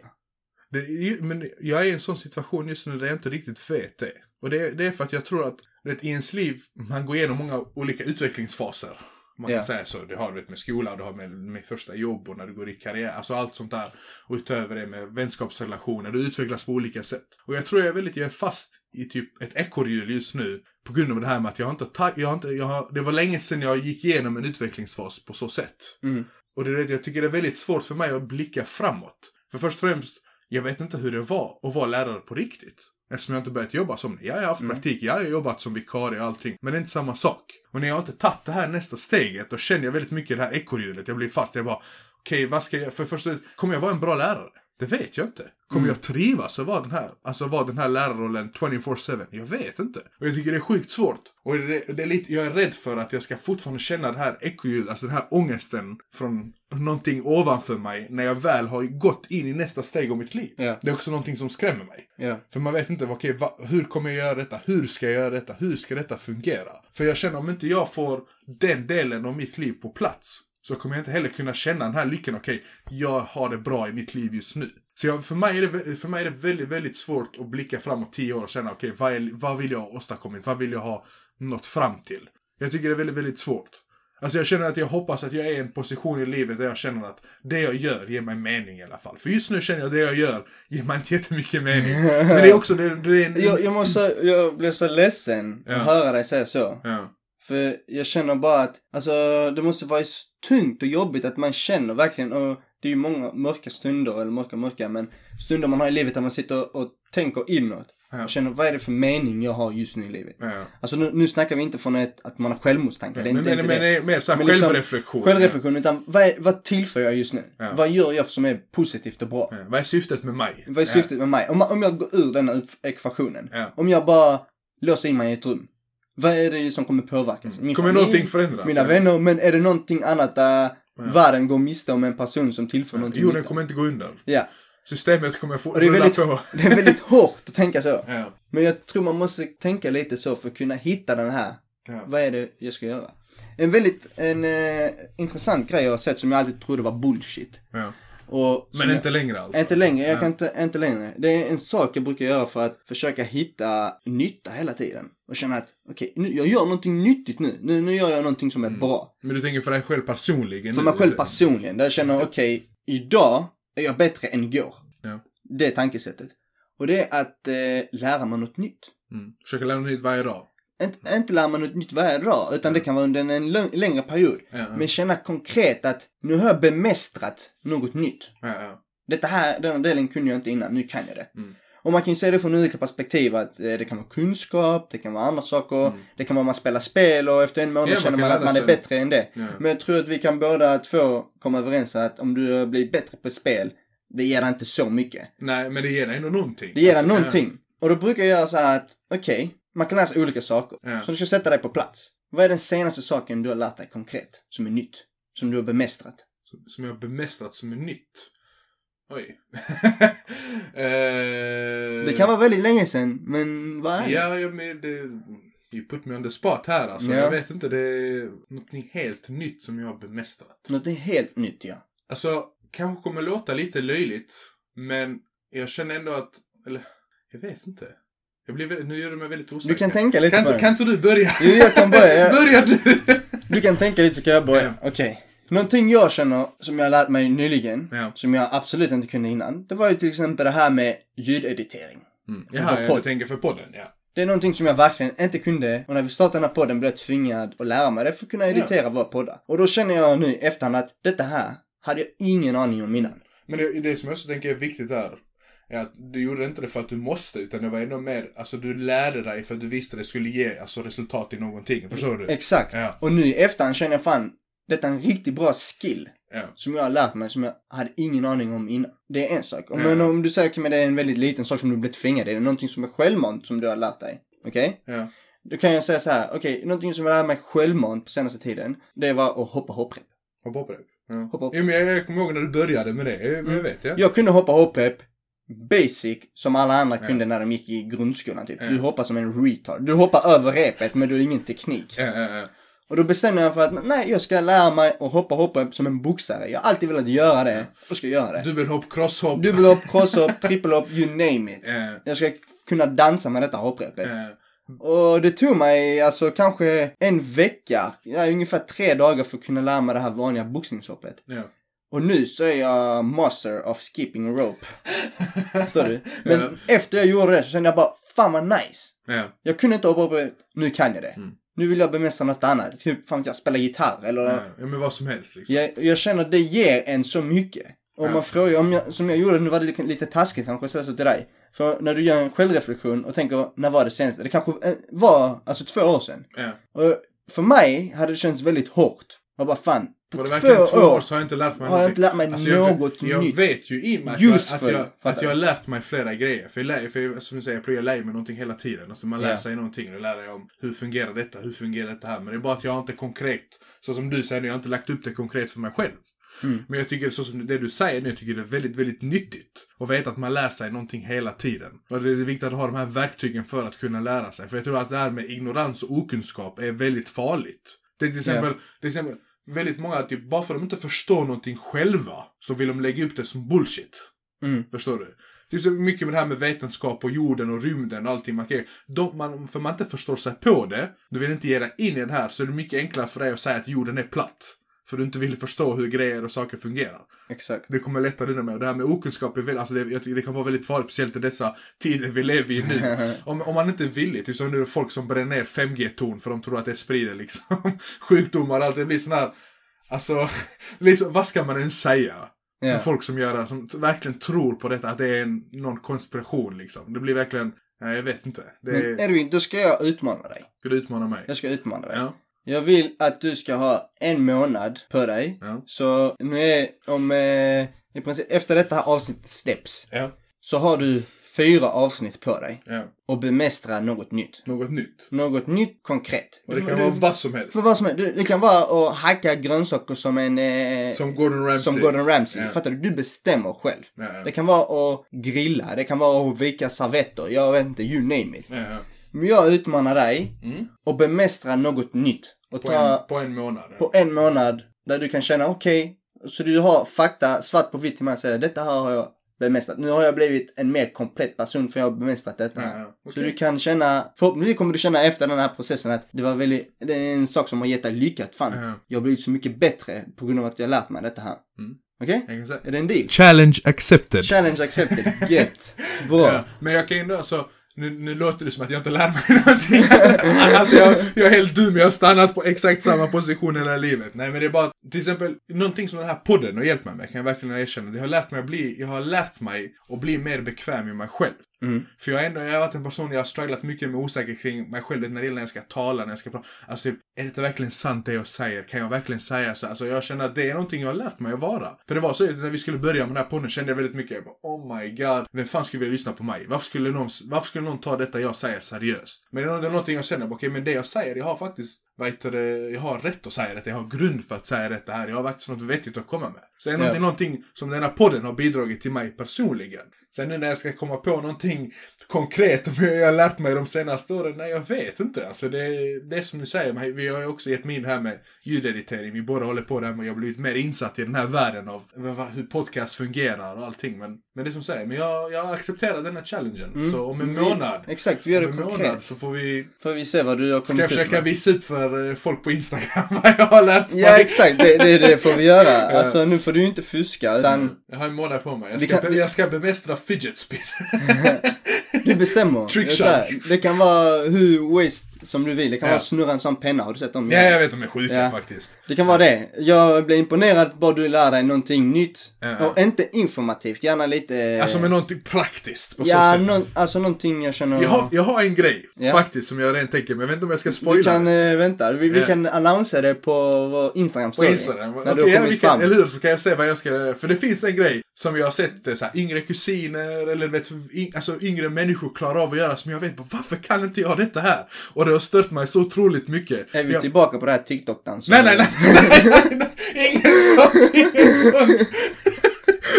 Det, men jag är i en sån situation just nu där jag inte riktigt vet det. Och det, det är för att jag tror att vet, i ens liv, man går igenom många olika utvecklingsfaser. Man Ja. kan säga så. Det har du med skola, du har med, med första jobb och när du går i karriär. Alltså allt sånt där. Och utöver det med vänskapsrelationer. Du utvecklas på olika sätt. Och jag tror jag är väldigt, jag är fast i typ ett ekorrhjul just nu. På grund av det här med att jag har inte, jag har inte, jag har, det var länge sedan jag gick igenom en utvecklingsfas på så sätt. Mm. Och det är det jag tycker det är väldigt svårt för mig att blicka framåt. För först och främst, jag vet inte hur det var att vara lärare på riktigt. Eftersom jag inte börjat jobba som det. Jag har haft Mm. praktik, jag har jobbat som vikarie och allting. Men det är inte samma sak. Och när jag inte tagit det här nästa steget, då känner jag väldigt mycket det här ekorrhjulet. Jag blir fast. Jag bara, okej, vad ska jag, för först kommer jag vara en bra lärare? Det vet jag inte. Kommer Mm. jag trivas att vara den här, alltså vara den här lärarrollen 24-7? Jag vet inte. Och jag tycker det är sjukt svårt. Och det, det är lite, jag är rädd för att jag ska fortfarande känna det här ekorrhjulet, alltså den här ångesten från någonting ovanför mig när jag väl har gått in i nästa steg av mitt liv. Ja. Det är också någonting som skrämmer mig. Ja. För man vet inte, okej, va, hur kommer jag göra detta? Hur ska jag göra detta? Hur ska detta fungera? För jag känner om inte jag får den delen av mitt liv på plats så kommer jag inte heller kunna känna den här lyckan, okej, jag har det bra i mitt liv just nu. Så jag, för, mig är det, för mig är det väldigt, väldigt svårt att blicka framåt tio år och känna, okej, vad, är- vad vill jag ha åstadkommit? Vad vill jag ha nått fram till? Jag tycker det är väldigt, väldigt svårt. Alltså jag känner att jag hoppas att jag är i en position i livet där jag känner att det jag gör ger mig mening i alla fall. För just nu känner jag att det jag gör ger mig inte jättemycket mening. Men det är också, det, det är en... Jag, jag måste, jag blir så ledsen Ja. att höra dig säga så. Ja. För jag känner bara att, alltså det måste vara tungt och jobbigt att man känner verkligen, och det är ju många mörka stunder, eller mörka mörka, men stunder man har i livet där man sitter och, tänker inåt. Ja. Och känner, vad är det för mening jag har just nu i livet? Ja. Alltså nu, nu snackar vi inte från ett, att man har självmordstankar, det är Men, inte, men, inte men, det. men mer såhär Men liksom, självreflektion. Självreflektion, utan vad, är, vad tillför jag just nu? Ja. Vad gör jag som är positivt och bra? Ja. Vad är syftet med mig? Vad är syftet med mig? Om, om jag går ur den här ekvationen. Ja. Om jag bara låser in mig i ett rum. Vad är det som kommer påverkas? Min Kommer familj, någonting förändras? Mina Ja. vänner, men är det någonting annat där världen går miste om en person som tillför någonting Jorden nytta? kommer inte gå undan. Ja, Systemet kommer få och det är, rulla väldigt, på. det är väldigt hårt att tänka så. Ja. Men jag tror man måste tänka lite så för att kunna hitta den här, Ja. vad är det jag ska göra? En väldigt, en eh, intressant grej jag har sett som jag alltid trodde var bullshit. Ja. Och Men jag, inte längre alltså. Inte längre, jag Ja. kan inte, inte längre. Det är en sak jag brukar göra för att försöka hitta nytta hela tiden. Och känna att, okej, nu, jag gör någonting nyttigt nu. nu. Nu gör jag någonting som är bra. Men du tänker för dig själv personligen? För mig själv personligen. Där jag känner, okej, idag är jag bättre än igår. Ja. Det är tankesättet. Och det är att eh, lära mig något nytt. Mm. Försöker lära dig nytt varje dag. Inte, inte lära mig något nytt varje dag, utan det kan vara under en lång, längre period. Ja, ja. Men känna konkret att nu har jag bemästrat något nytt. Ja. Detta här, den här delen kunde jag inte innan, nu kan jag det. Mm. Och man kan ju se det från olika perspektiv, att eh, det kan vara kunskap, det kan vara andra saker, Mm. det kan vara man spelar spel och efter en månad man känner kan man att man är bättre än det. Men jag tror att vi kan båda två komma överens att om du blir bättre på ett spel, det ger dig inte så mycket. Nej, men det ger dig ändå någonting. Det ger dig Alltså, någonting. Och då brukar jag göra så här att, okej, man kan sig olika saker. Ja. Så du ska sätta dig på plats. Vad är den senaste saken du har lärt dig konkret, som är nytt? Som du har bemästrat? Som jag har bemästrat som är nytt. Oj. eh... Det kan vara väldigt länge sedan, men vad är det? Ja, jag men det... You put me on the spot här alltså. Ja. Jag vet inte, det är någonting helt nytt som jag har bemästrat. Något helt nytt, ja. Alltså, kanske kommer låta lite löjligt, men jag känner ändå att, eller, jag vet inte. Jag blir, nu gör du mig väldigt osäker. Du kan tänka lite kan, på det. kan inte du börja? Jo, jag kan börja. Jag- börja du! Du kan tänka lite så kan jag börja. Okej. Någonting jag känner som jag har lärt mig nyligen, Ja. som jag absolut inte kunde innan, det var ju till exempel det här med ljudeditering. Mm. Jaha, jag podd. tänker för podden, ja. Det är någonting som jag verkligen inte kunde och när vi startade den här podden blev jag tvingad att lära mig det för att kunna editera våra poddar. Och då känner jag nu efterhand att detta här hade jag ingen aning om innan. Men det, det som jag också tänker är viktigt där, är att du gjorde inte det för att du måste, utan det var ändå mer, alltså du lärde dig för att du visste det skulle ge alltså, resultat i någonting. Förstår du? Exakt. Ja. Och nu i efterhand känner jag fan, detta är en riktigt bra skill. Ja. Som jag har lärt mig som jag hade ingen aning om innan. Det är en sak. Ja. Men om du säger mig det är en väldigt liten sak som du blir tvingad i, det är någonting som är självmant som du har lärt dig. Okej? Ja. Då kan jag säga så här, okej, någonting som jag lärde mig självmant på senaste tiden, det var att hoppa hopprep. Hoppa det. Ja. Hoppa upp. Jo, men jag, jag kommer ihåg när du började med det. Jag, Mm. jag vet, ja. Jag kunde hoppa hopprep basic som alla andra Ja. kunde när de gick i grundskolan typ. Ja. Du hoppar som en retard. Du hoppar över repet men du har ingen teknik. Ja. Och då bestämde jag för att nej, jag ska lära mig att hoppa hopprep som en boxare. Jag har alltid velat göra det. Då ska jag göra det. Dubbelhopp, crosshopp. Dubbelhopp, crosshopp, trippelhopp, you name it. Ja, Jag ska kunna dansa med detta hopprepet. Och det tog mig alltså kanske en vecka, ja, ungefär tre dagar för att kunna lära mig det här vanliga boxningshoppet. Och nu så är jag master of skipping rope. Förstår du? Men Ja. efter jag gjorde det så kände jag bara, fan vad nice. Ja. Jag kunde inte hoppa upp, nu kan jag det. Mm. Nu vill jag bemästra något annat. Typ, fan jag, spela gitarr eller... Ja. ja, men vad som helst liksom. Jag, jag känner att det ger en så mycket. Och Ja. man frågar, om jag, som jag gjorde, nu var det lite, taskigt kanske att säga så till dig. För när du gör en självreflektion och tänker, när var det senaste? Det kanske eh, var, alltså två år sedan. Ja. Och för mig hade det känts väldigt hårt. Jag bara fan, Var det verkligen två år så har jag inte lärt mig har jag någonting. inte lärt mig Alltså, jag, något jag nytt. vet ju i mig att jag, att, jag, att jag har lärt mig flera grejer. För, jag lär, för jag, som du säger, jag lär mig någonting hela tiden. Alltså man lär Ja. sig någonting. Och lär dig om hur fungerar detta, hur fungerar detta här. Men det är bara att jag har inte konkret, så som du säger, jag har inte lagt upp det konkret för mig själv. Mm. Men jag tycker så som det du säger nu, jag tycker det är väldigt, väldigt nyttigt. Och veta att man lär sig någonting hela tiden. Och det är viktigt att ha de här verktygen för att kunna lära sig. För jag tror att det här med ignorans och okunskap är väldigt farligt. Det är till exempel, till exempel väldigt många, typ, bara för att de inte förstår någonting själva, så vill de lägga upp det som bullshit. Mm. Förstår du? Det är så mycket med det här med vetenskap och jorden och rymden och allting. Man kan, de, man, för man inte förstår sig på det, du vill inte ge dig in i det här, så är det mycket enklare för dig att säga att jorden är platt. För du inte vill förstå hur grejer och saker fungerar. Exakt. Det kommer lättare undan med. Och det här med okunskap är väldigt, alltså det, jag det kan vara väldigt farligt, speciellt i dessa tider vi lever i nu. om, om man inte är villig, typ som nu folk som bränner ner 5G-torn för de tror att det sprider liksom sjukdomar och allt. Det blir sån här, alltså, liksom, vad ska man ens säga? Med folk som gör det, som verkligen tror på detta, att det är en, någon konspiration liksom. Det blir verkligen, nej jag vet inte. Det är, Men Edvin, då ska jag utmana dig. ska du utmana mig? Jag ska utmana dig. Ja, Jag vill att du ska ha en månad på dig. ja, Så nu är, om, eh, i princip, efter detta här avsnittet släpps, ja, så har du fyra avsnitt på dig. ja. Och bemästra något nytt. Något nytt. Något nytt konkret. Och det kan Du- vara vad som helst. För vad som helst. Du- Det kan vara att hacka grönsaker som en... Eh, Som Gordon Ramsay. som Gordon Ramsay. Ja. Fattar du? Du bestämmer själv. Ja. Det kan vara att grilla, det kan vara att vika servetter, jag vet inte, you name it. Men jag utmanar dig Mm. och bemästra något nytt. Och På, ta en, på en månad. på en månad där du kan känna okej, så du har fakta svart på vitt till mig och säger detta här har jag bemästrat. Nu har jag blivit en mer komplett person för jag har bemästrat detta. Ja, ja. Så du kan känna, förhoppningsvis kommer du känna efter den här processen att det var väldigt, det är en sak som har gett dig lycka. Att fan, Ja. jag har blivit så mycket bättre på grund av att jag har lärt mig detta här. Mm. Okej? Säga. Är det en deal? Challenge accepted. Challenge accepted. Get. Bra. Ja, men jag kan ändå, alltså, nu, nu låter det som att jag inte lär mig någonting. alltså jag, jag är helt dum, jag har stannat på exakt samma position hela livet. Nej men det är bara, till exempel, någonting som den här podden har hjälpt mig med, kan jag verkligen erkänna. Det har lärt mig att bli, jag har lärt mig att bli mer bekväm i mig själv. Mm. För jag, har ändå, jag har varit en person, jag har strugglat mycket med osäkerhet kring mig själv när det gäller när jag ska tala, när jag ska prata. Alltså typ, är detta verkligen sant det jag säger? Kan jag verkligen säga så? Alltså jag känner att det är någonting jag har lärt mig att vara. För det var så när vi skulle börja med den här podden kände jag väldigt mycket, jag bara, oh my god, vem fan skulle vilja lyssna på mig? Varför skulle någon, varför skulle någon ta detta jag säger seriöst? Men det är, det är någonting jag känner, okej men det jag säger, jag har faktiskt, vad heter det, jag har rätt att säga det, jag har grund för att säga detta här, jag har faktiskt något vettigt att komma med. Så det är någonting, någonting som den här podden har bidragit till mig personligen. Sen nu när jag ska komma på någonting konkret om jag har lärt mig de senaste åren, nej jag vet inte. Alltså det, det är som du säger, men vi har ju också gett mig in här med ljudeditering. Vi båda håller på där med, jag har blivit mer insatt i den här världen av hur podcast fungerar och allting. Men, men det är som säger, men jag, jag accepterar den här challengen. Mm. Så om en Vi- månad, Exakt, vi gör om det en konkret. månad så får vi, Får vi se vad du har ska kommit jag ut försöka med. visa upp för eh, folk på Instagram vad jag har lärt mig. Ja exakt, det, det, det får vi göra. Alltså nu får du ju inte fuska utan Jag har en månad på mig. Jag Vi ska, kan- jag ska bemästra fidget spinner. du bestämmer. Trick det, det kan vara hur waste som du vill. Det kan Ja. vara snurra en sån penna, har du sett dem? ja, jag vet de är sjuka Ja. faktiskt. Det kan vara det. Jag blir imponerad bara du lär dig någonting nytt. Ja. Och inte informativt, gärna lite... Alltså med någonting praktiskt på Ja, så nå- alltså någonting jag känner... Jag har, jag har en grej faktiskt som jag redan tänker, men jag vet inte om jag ska du spoila kan det. eh, vänta, vi, vi kan annonsera det på vår Instagram På. Instagram. När Okej, du har kommit kan, fram. eller hur? Så kan jag se vad jag ska... För det finns en grej som jag har sett eh, så här, yngre kusiner eller vet, y, alltså yngre människor klarar av att göra som jag vet bara, varför kan inte jag detta här? Och det har stört mig så otroligt mycket. Är vi jag, tillbaka på det här TikTok-dansen? nej, nej, nej, nej, nej, nej, inget sånt, inget sånt.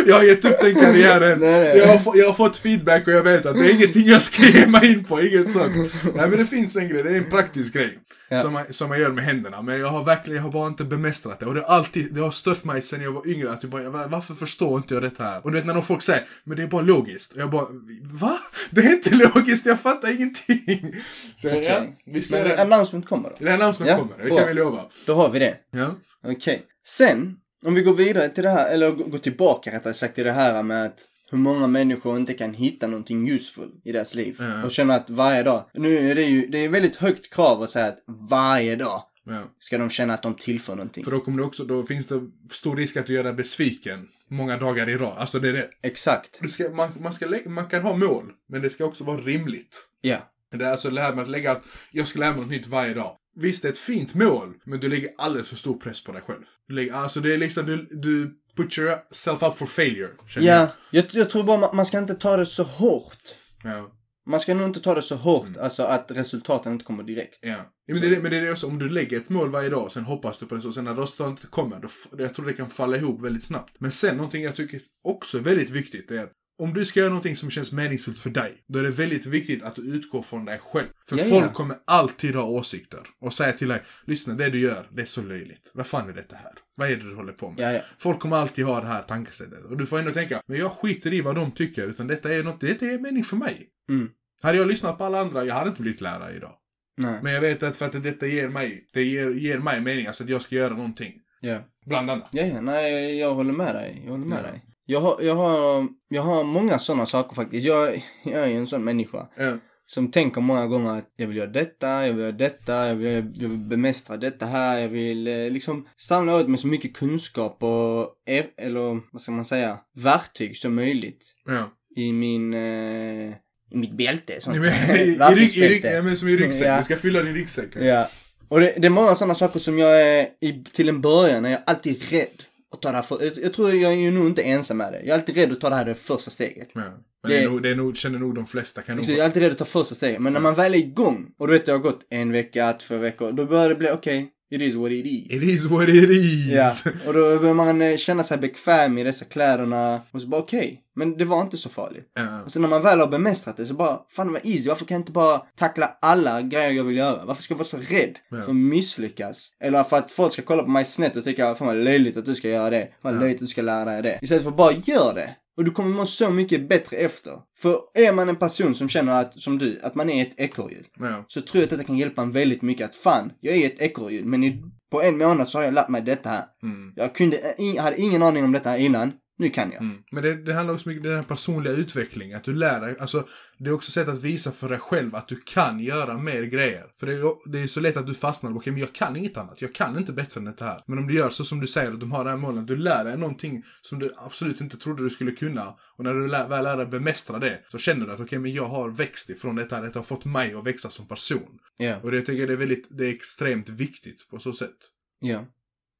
Jag har gett upp den karriären. Nej. Jag, har, jag har fått feedback och jag vet att det är ingenting jag ska ge mig in på, inget sånt. Nej men det finns en grej, det är en praktisk grej. Ja. Som, man, som man gör med händerna. Men jag har verkligen, jag har bara inte bemästrat det. Och det har alltid, det har stört mig sen jag var yngre. Att jag bara, "Va- varför förstår inte jag det här? Och du vet när de folk säger, men det är bara logiskt. Och jag bara, va? Det är inte logiskt, jag fattar ingenting. Så Okej. ja, vi ska Men announcement kommer då? det. announcement Ja, kommer, det kan vi lova. Då har vi det. Ja. Okej. Sen, om vi går vidare till det här, eller gå- går tillbaka rättare sagt till det här med att hur många människor inte kan hitta någonting useful i deras liv. Ja. Och känna att varje dag, nu är det ju, det är väldigt högt krav att säga att varje dag ja. ska de känna att de tillför någonting. För då kommer det också, då finns det stor risk att du gör dig besviken många dagar i rad. Alltså det är det. Exakt. Ska, man, man, ska, man kan ha mål, men det ska också vara rimligt. Ja. Det är alltså det här med att lägga att jag ska lära mig något nytt varje dag. Visst, det är ett fint mål, men du lägger alldeles för stor press på dig själv. Du lägger, alltså det är liksom, du, du put yourself up for failure. Ja, jag, jag tror bara man, man ska inte ta det så hårt. Ja. Man ska nog inte ta det så hårt, Mm. alltså att resultaten inte kommer direkt. Ja. ja men, det men det är det också, om du lägger ett mål varje dag, sen hoppas du på det, och sen när resultatet kommer, då, jag tror det kan falla ihop väldigt snabbt. Men sen någonting jag tycker också är väldigt viktigt är att om du ska göra någonting som känns meningsfullt för dig, då är det väldigt viktigt att du utgår från dig själv. För Ja, folk ja. kommer alltid ha åsikter och säga till dig, lyssna det du gör, det är så löjligt. Vad fan är detta här? Vad är det du håller på med? Ja. Folk kommer alltid ha det här tankesättet. Och du får ändå tänka, men jag skiter i vad de tycker, utan detta är något, detta är mening för mig. Mm. Hade jag lyssnat på alla andra, jag hade inte blivit lärare idag. Nej. Men jag vet att för att detta ger mig, det ger, ger mig mening, alltså att jag ska göra någonting. Ja. Bland annat. Ja, nej, jag håller med dig. Jag håller med dig. Jag har, jag har, jag har många sådana saker faktiskt. Jag, jag är ju en sån människa. Ja. Som tänker många gånger att jag vill göra detta, jag vill göra detta, jag vill, jag vill bemästra detta här, jag vill eh, liksom samla åt mig så mycket kunskap och, er, eller vad ska man säga, verktyg som möjligt Ja. i min, eh, i mitt bälte. Sånt. I, i, i, ja, men som i ryggsäck, Ja. du ska fylla din ryggsäck. Ja. Och det, det är många sådana saker som jag är, i, till en början är jag alltid rädd att ta det här för, jag, tror jag är ju nog inte ensam med det. Jag är alltid rädd att ta det här det första steget. Ja. Men det, är nog, det är nog, känner nog de flesta kan nog... Jag är alltid rädd att ta första steget. Men när man väl är igång, och du vet det har gått en vecka, två veckor, då börjar det bli okej, it is what it is. It is what it is. Ja, och då börjar man eh, känna sig bekväm i dessa kläderna. Och så bara okej, men det var inte så farligt. Ja. Och sen när man väl har bemästrat det så bara, fan det var easy, varför kan jag inte bara tackla alla grejer jag vill göra? Varför ska jag vara så rädd Ja. för att misslyckas? Eller för att folk ska kolla på mig snett och tycka, fan vad löjligt att du ska göra det. Vad löjligt att du ska lära dig det. Istället för att bara gör det. Och du kommer må så mycket bättre efter. För är man en person som känner att, som du, att man är ett ekorrhjul. Ja. Så tror jag att detta kan hjälpa en väldigt mycket att fan, jag är ett ekorrhjul men i, på en månad så har jag lärt mig detta här. Mm. Jag kunde, hade ingen aning om detta här innan. Nu kan jag. Mm. Men det, det handlar också mycket om den här personliga utvecklingen. Att du lär dig. Alltså, det är också ett sätt att visa för dig själv att du kan göra mer grejer. För det är, det är så lätt att du fastnar. Okej, men jag kan inget annat. Jag kan inte bättre än det här. Men om du gör så som du säger, att de har det här målet. Du lär dig någonting som du absolut inte trodde du skulle kunna. Och när du lär, väl lär dig bemästra det. Så känner du att okej, men jag har växt ifrån detta. här. Detta har fått mig att växa som person. Ja. Och det tycker jag är väldigt, det är extremt viktigt på så sätt. Ja.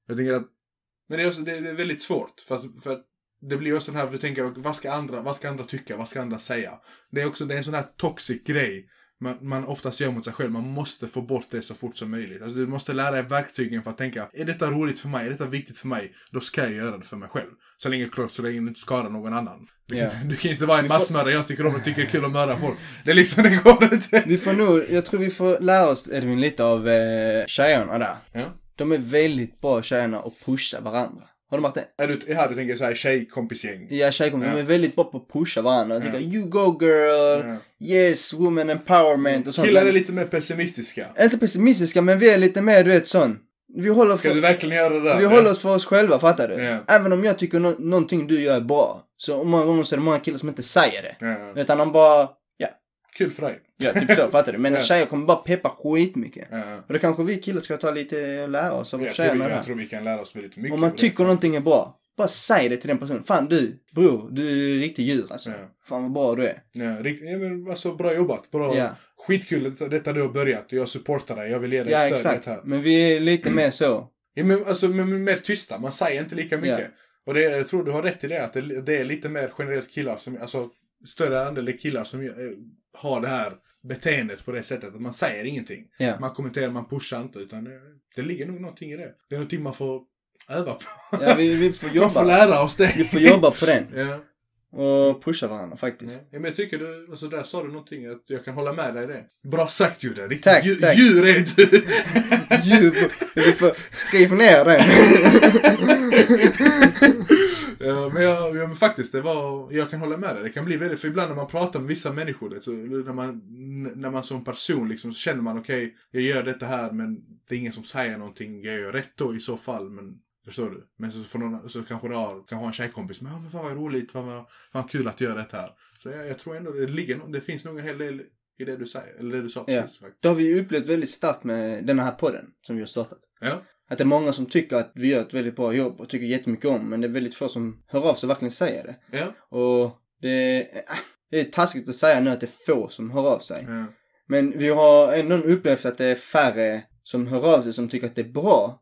Jag tänker att, men det är, också, det, det är väldigt svårt. För att, för att det blir också den här, du tänker, vad ska andra, vad ska andra tycka, vad ska andra säga? Det är också, det är en sån här toxic grej man, man oftast gör mot sig själv. Man måste få bort det så fort som möjligt. Alltså du måste lära dig verktygen för att tänka, är detta roligt för mig? Är detta viktigt för mig? Då ska jag göra det för mig själv. Så länge, klart, så länge du inte skadar någon annan. Du, Ja. du kan inte vara en massmördare, jag tycker om och tycker det är kul att mörda folk. Det är liksom, det går inte. Vi får nog, jag tror vi får lära oss Edvin lite av eh, tjejerna där. Ja. De är väldigt bra tjejerna att pusha varandra. Har du märkt det? Är du, här du tänker så här tjejkompisgäng? Ja, tjejkompisar, Ja. de är väldigt bra på att pusha varandra. Ja. tänka, you go girl, Ja. yes, woman empowerment och sånt. Killar är lite mer pessimistiska. Inte pessimistiska, men vi är lite mer, du vet sån. Vi håller, Ska för, du verkligen göra det där? vi håller oss för oss själva, fattar du? Ja. Även om jag tycker nå någonting du gör är bra. Så många gånger så är det många killar som inte säger det. Ja. Utan de bara, ja, Kul för dig. ja typ så, fattar du? Men Ja. tjejer kommer bara peppa skitmycket. Ja. Och det kanske vi killar ska ta lite och lära oss av Jag, tror, tjejerna jag där. tror vi kan lära oss väldigt mycket. Om man av det. tycker någonting är bra, bara säg det till den personen. Fan du, bror, du är riktigt djur alltså. Ja. Fan vad bra du är. Ja, rikt, ja, men alltså, bra jobbat. Bra. Ja. Skitkul detta, detta du har börjat. Jag supportar dig. Jag vill ge dig Ja, stöd exakt. här. Men vi är lite mer så. Ja, men, alltså, men, mer tysta. Man säger inte lika mycket. Och det, jag tror du har rätt i det. Att det, det är lite mer generellt killar som, alltså större andel killar som eh, har det här beteendet på det sättet. Att man säger ingenting. Ja. Man kommenterar, man pushar inte. Utan det, det ligger nog någonting i det. Det är någonting man får öva på. Ja, vi, vi får Man får jobba. lära oss det. Vi får jobba på den. Ja. Och pusha varandra faktiskt. Ja, men jag tycker du, alltså där sa du någonting att jag kan hålla med dig i det. Bra sagt Jude, riktigt Tack, dju- tack. djur är du. Djup. Vi får skriva ner den. ja, men, jag, ja, men faktiskt, det var, jag kan hålla med dig. Det kan bli väldigt, för ibland när man pratar med vissa människor, det, när, man, när man som person liksom, så känner man okej, jag gör detta här men det är ingen som säger någonting, jag gör rätt då i så fall. Men Förstår du? Men så, får någon, så kanske du har, kan ha en tjejkompis. Men, ja, men fan vad roligt, fan vad, fan kul att göra det här. Så jag, jag tror ändå det ligger, det finns nog en hel del i det du säger. Eller det du sa Ja. precis faktiskt. Det har vi upplevt väldigt starkt med den här podden som vi har startat. Ja. Att det är många som tycker att vi gör ett väldigt bra jobb och tycker jättemycket om. Men det är väldigt få som hör av sig och verkligen säger det. Ja. Och det, äh, det är taskigt att säga nu att det är få som hör av sig. ja. Men vi har ändå upplevt att det är färre som hör av sig som tycker att det är bra.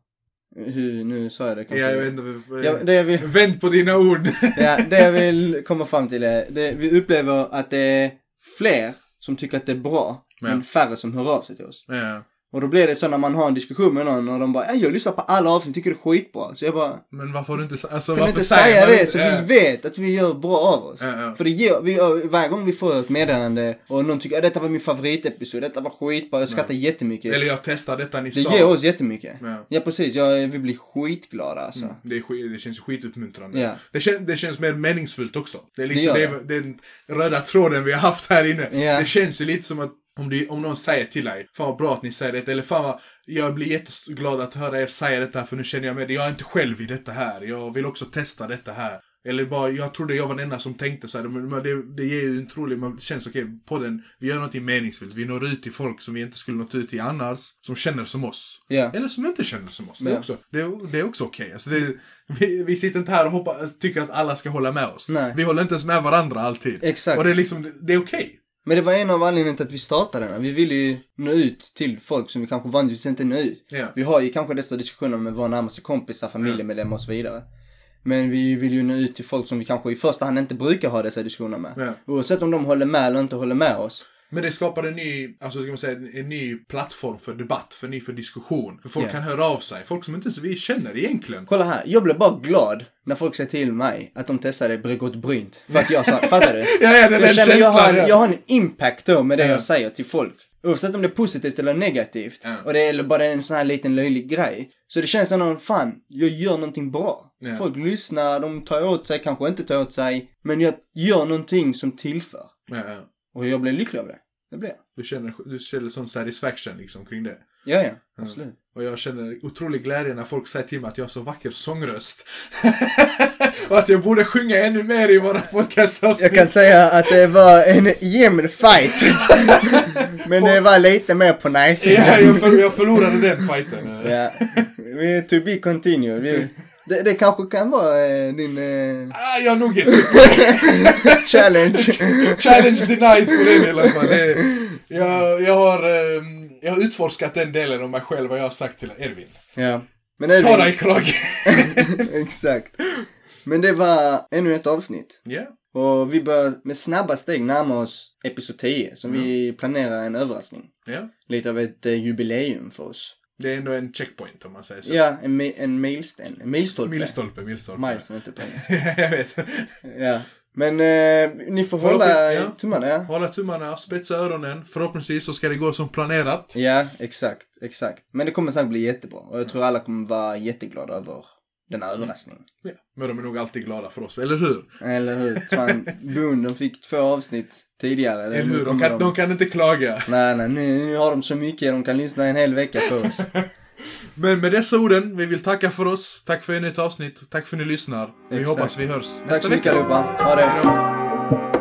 Hur, nu sa jag det kanske. Ja, jag vet inte. Ja, det jag vill, Vänd på dina ord. ja, det jag vill komma fram till är, det, vi upplever att det är fler som tycker att det är bra, men färre som hör av sig till oss. ja. Och då blir det så när man har en diskussion med någon och de bara, "Ja, jag lyssnar på alla avsnitt, tycker det är skitbra. Så jag bara, Men varför har du inte, alltså kan varför inte säga det inte- så Ja. vi vet att vi gör bra av oss? Ja, ja. För det ger, vi, varje gång vi får ett meddelande och någon tycker att detta var min favoritepisod, detta var skitbra, jag skrattar jättemycket. Eller jag testar detta ni det sa. ger oss jättemycket. Ja. Ja, precis, jag, vi blir skitglada alltså. Mm, det, är det känns skituppmuntrande. Ja. Det, kän, det känns mer meningsfullt också. Det är liksom Det det gör det. den röda tråden vi har haft här inne. Ja. Det känns ju lite som att om, du, om någon säger till dig, fan vad bra att ni säger det, eller fan vad, jag blir jätteglad att höra er säga detta för nu känner jag med det, jag är inte själv i detta här, jag vill också testa detta här. Eller bara, jag trodde jag var den enda som tänkte så här, men det, det ger ju en trolig, man känns okej, podden, vi gör någonting meningsfullt, vi når ut till folk som vi inte skulle nått ut till annars, som känner som oss. Ja. Eller som inte känner som oss. Det är också, det det är också okej. Alltså det, vi, vi sitter inte här och hoppas, tycker att alla ska hålla med oss. Nej. Vi håller inte ens med varandra alltid. Exakt. Och det är liksom, det, är okej. Men det var en av anledningarna till att vi startade den. Vi ville ju nå ut till folk som vi kanske vanligtvis inte når ut. Ja. Vi har ju kanske dessa diskussioner med våra närmaste kompisar, familjemedlemmar och så vidare. Men vi vill ju nå ut till folk som vi kanske i första hand inte brukar ha dessa diskussioner med. Ja. Oavsett om de håller med eller inte håller med oss. Men det skapar en ny, alltså ska man säga, en, en ny plattform för debatt, för ny för diskussion. För folk Ja. kan höra av sig. Folk som inte ens vi känner egentligen. Kolla här, jag blev bara glad när folk säger till mig att de testade Bregott Brynt. För att jag sa, fattar du? Ja, ja, den jag känner jag har, ja. jag har en impact då med det Ja. jag säger till folk. Oavsett om det är positivt eller negativt. Ja. Och det är bara en sån här liten löjlig grej. Så det känns som att fan, jag gör någonting bra. Ja. Folk lyssnar, de tar åt sig, kanske inte tar åt sig. Men jag gör någonting som tillför. Ja. Och jag blir lycklig av det. Det blir jag. Du känner, du känner sån satisfaction liksom kring det. Ja, ja. Absolut. Och jag känner otrolig glädje när folk säger till mig att jag har så vacker sångröst. och att jag borde sjunga ännu mer i våra podcastavsnitt. Jag kan säga att det var en jämn fight. Men det var lite mer på nice Ja, jag, för, jag förlorade den fighten. Ja, to be continued. Det, det kanske kan vara eh, din eh, Ah, jag nog challenge. Challenge denied på den i alla fall. Jag, jag, har, ehm, jag har utforskat den delen av mig själv och jag har sagt till Ervin. ja. Men det Ta dig kragen. Exakt. Men det var ännu ett avsnitt. Ja. Och vi börjar med snabba steg närma oss episod 10. Som vi planerar en överraskning. ja. Lite av ett eh, jubileum för oss. Det är ändå en checkpoint om man säger så. Ja, en, en milsten. En milstolpe. Milstolpe, milstolpe. Milestone, inte på engelska. jag vet. Ja. Men eh, ni får Får hålla ja. tummarna. Ja. Hålla tummarna, spetsa öronen. Förhoppningsvis så ska det gå som planerat. Ja, exakt, exakt. Men det kommer säkert bli jättebra. Och jag tror alla kommer vara jätteglada över den här överraskningen. Ja. Men de är nog alltid glada för oss, eller hur? Eller hur? Fan, Boon, de fick två avsnitt tidigare. Eller hur? De kan, de kan inte klaga. Nej, nej, nu, nu har de så mycket de kan lyssna en hel vecka på oss. Men med dessa orden, vi vill tacka för oss. Tack för ännu ett avsnitt. Tack för att ni lyssnar. Vi Exakt. hoppas vi hörs Tack nästa så mycket vecka. allihopa. Ha det. Hej då.